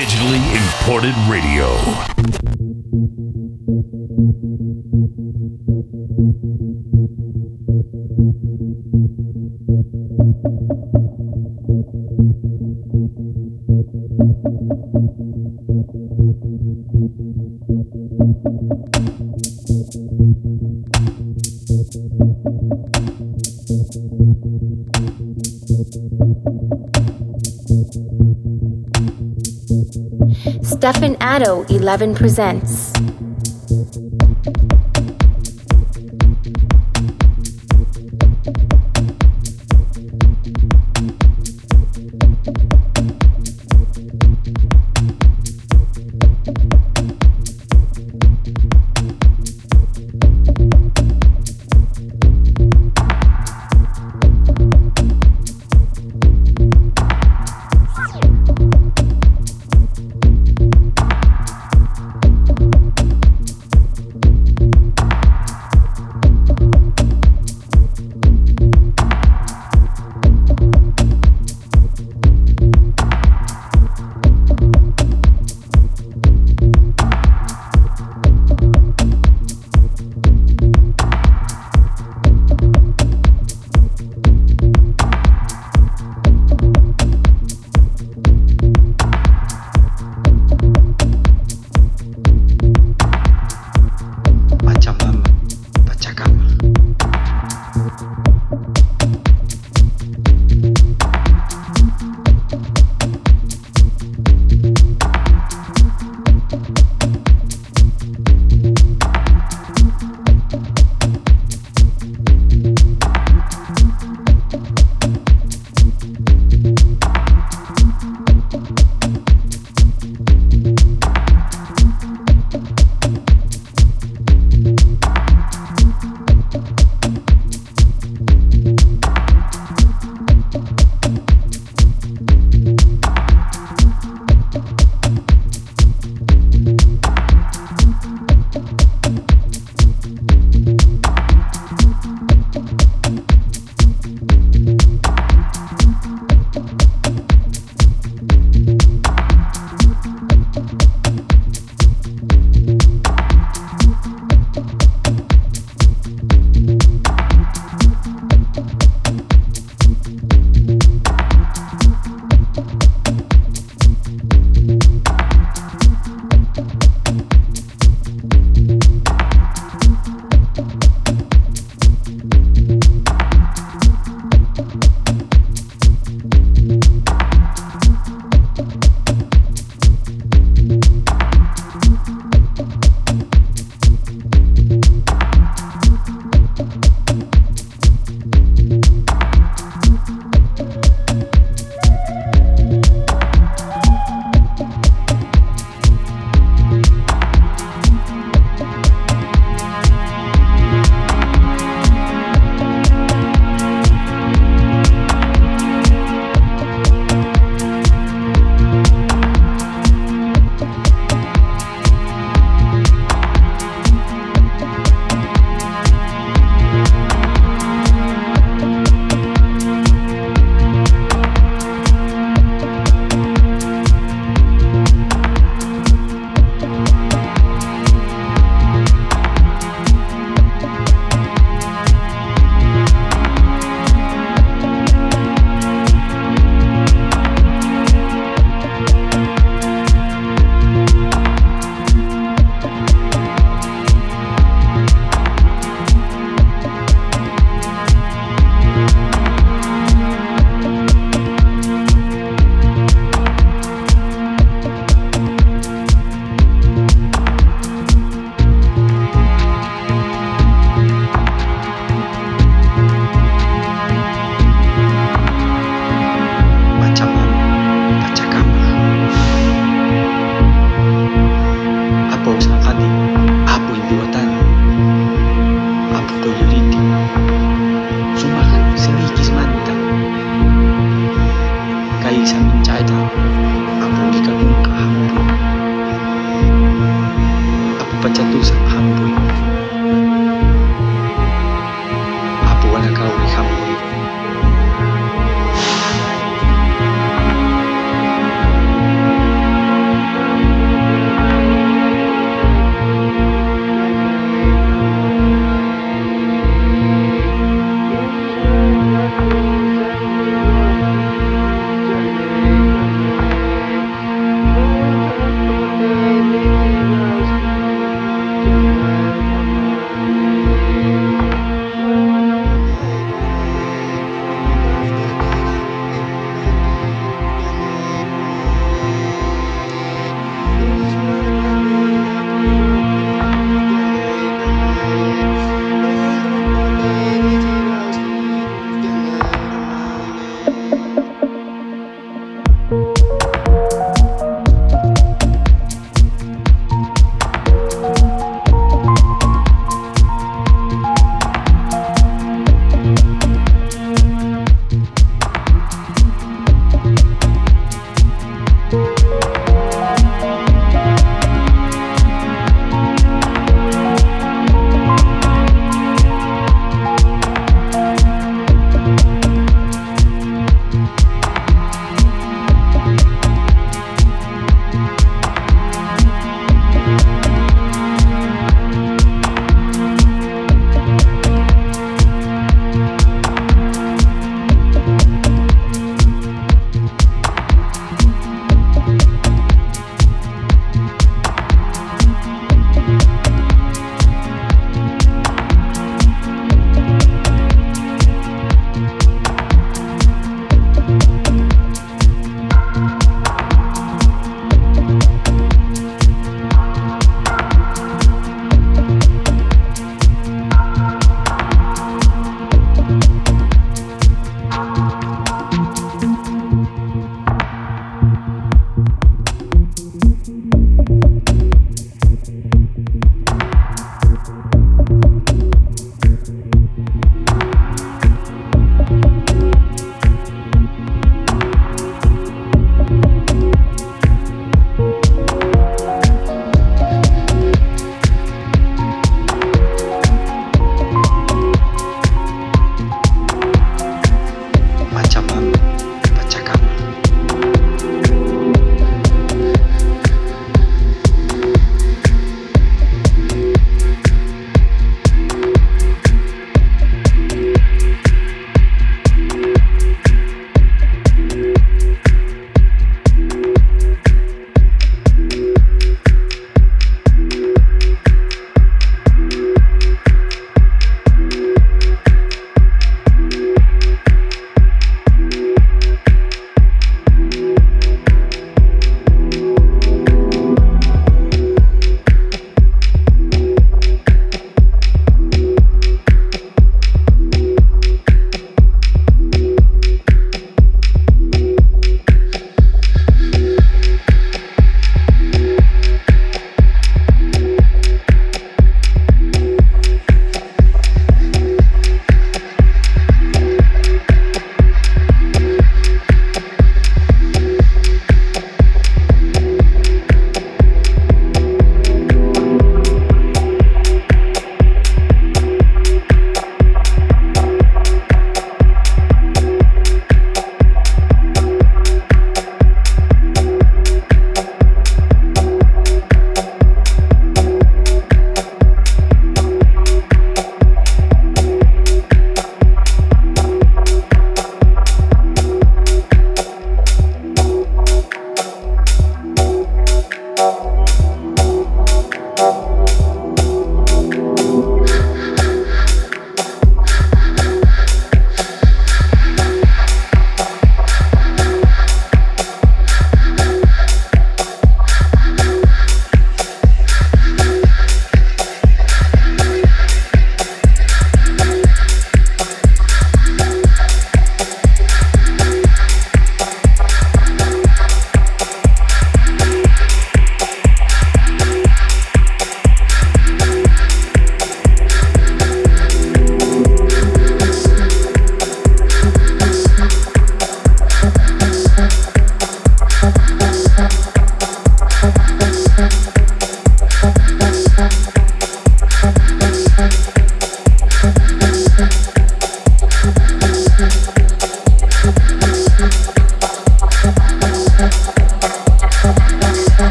digitally imported radio. Stefan Addo 11 presents.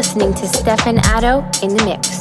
Listening to Stefan Addo in the mix.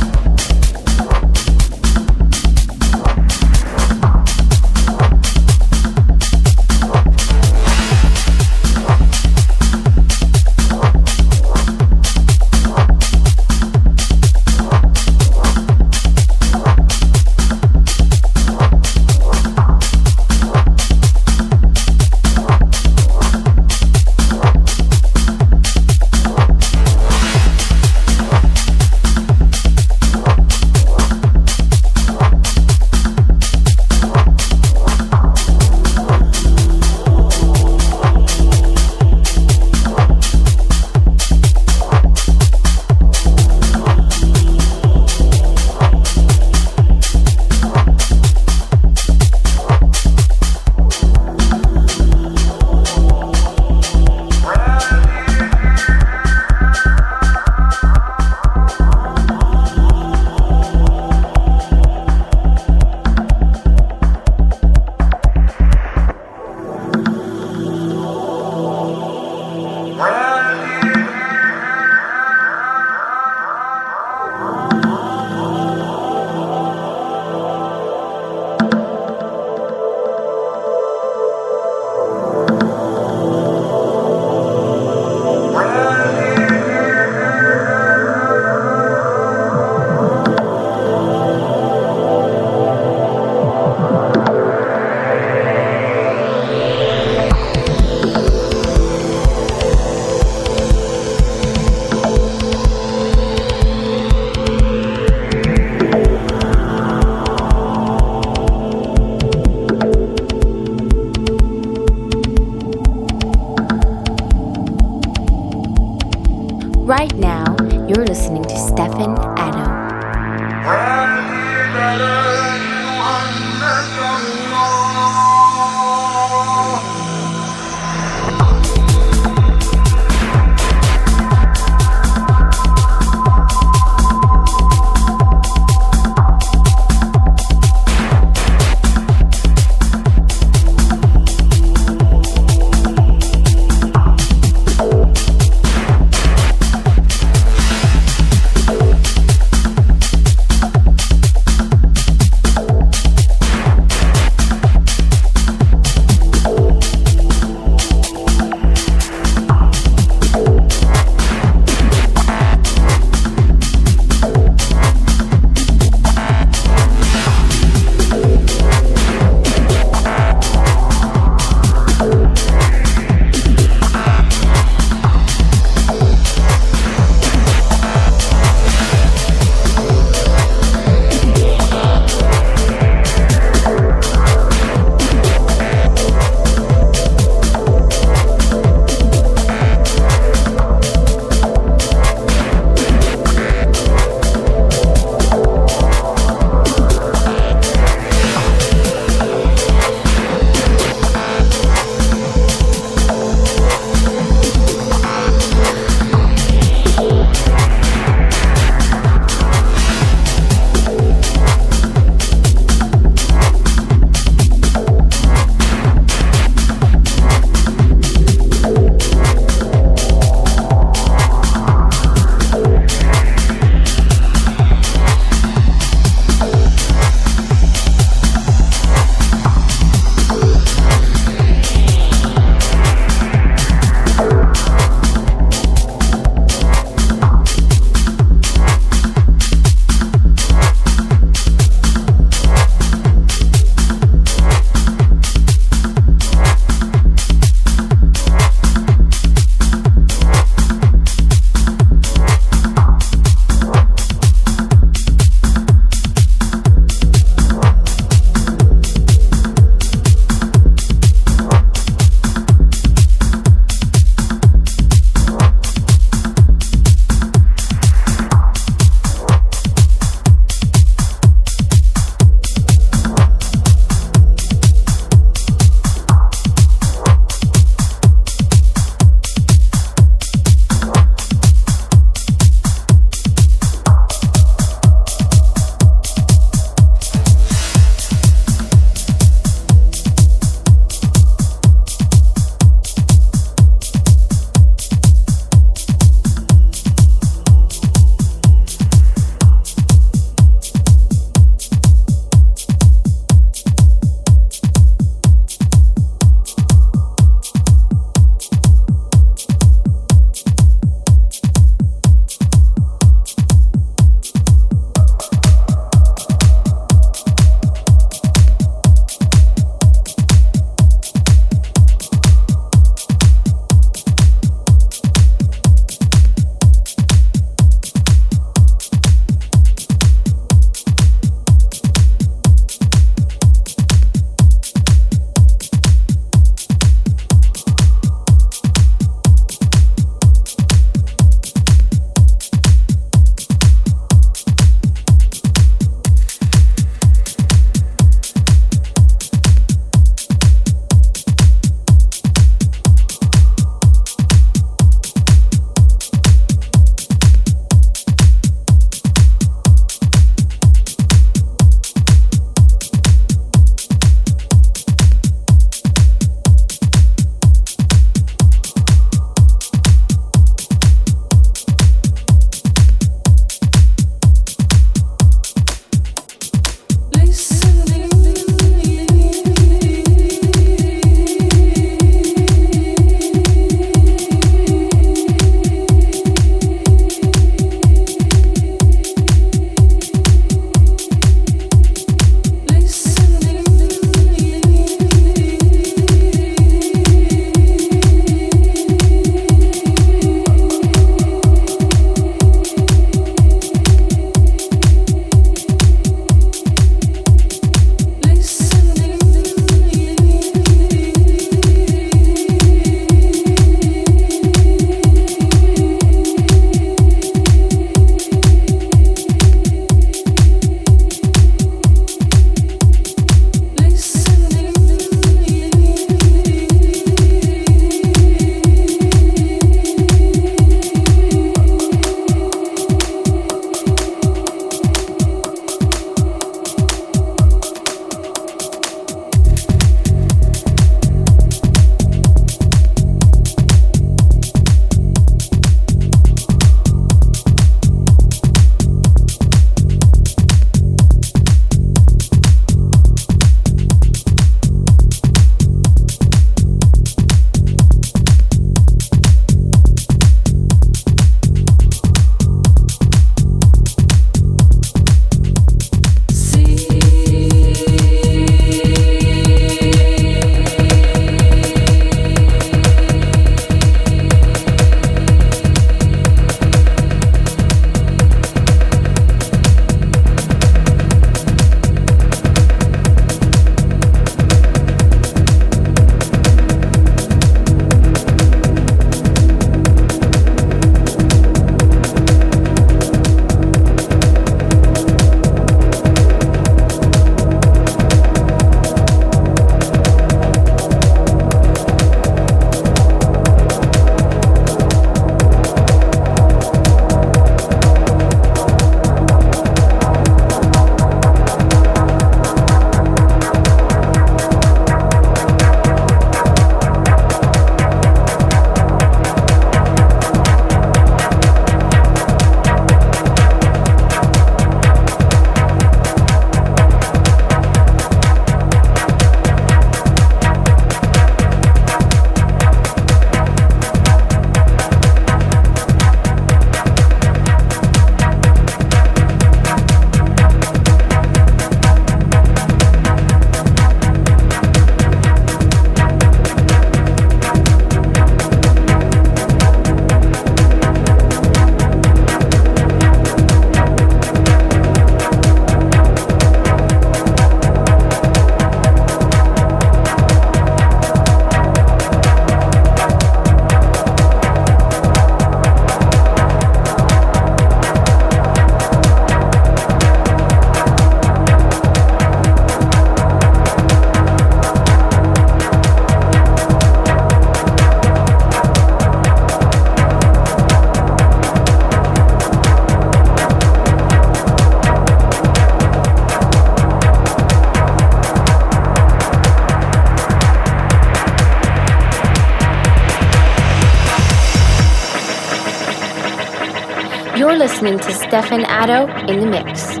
Listening to Stefan Addo in the mix.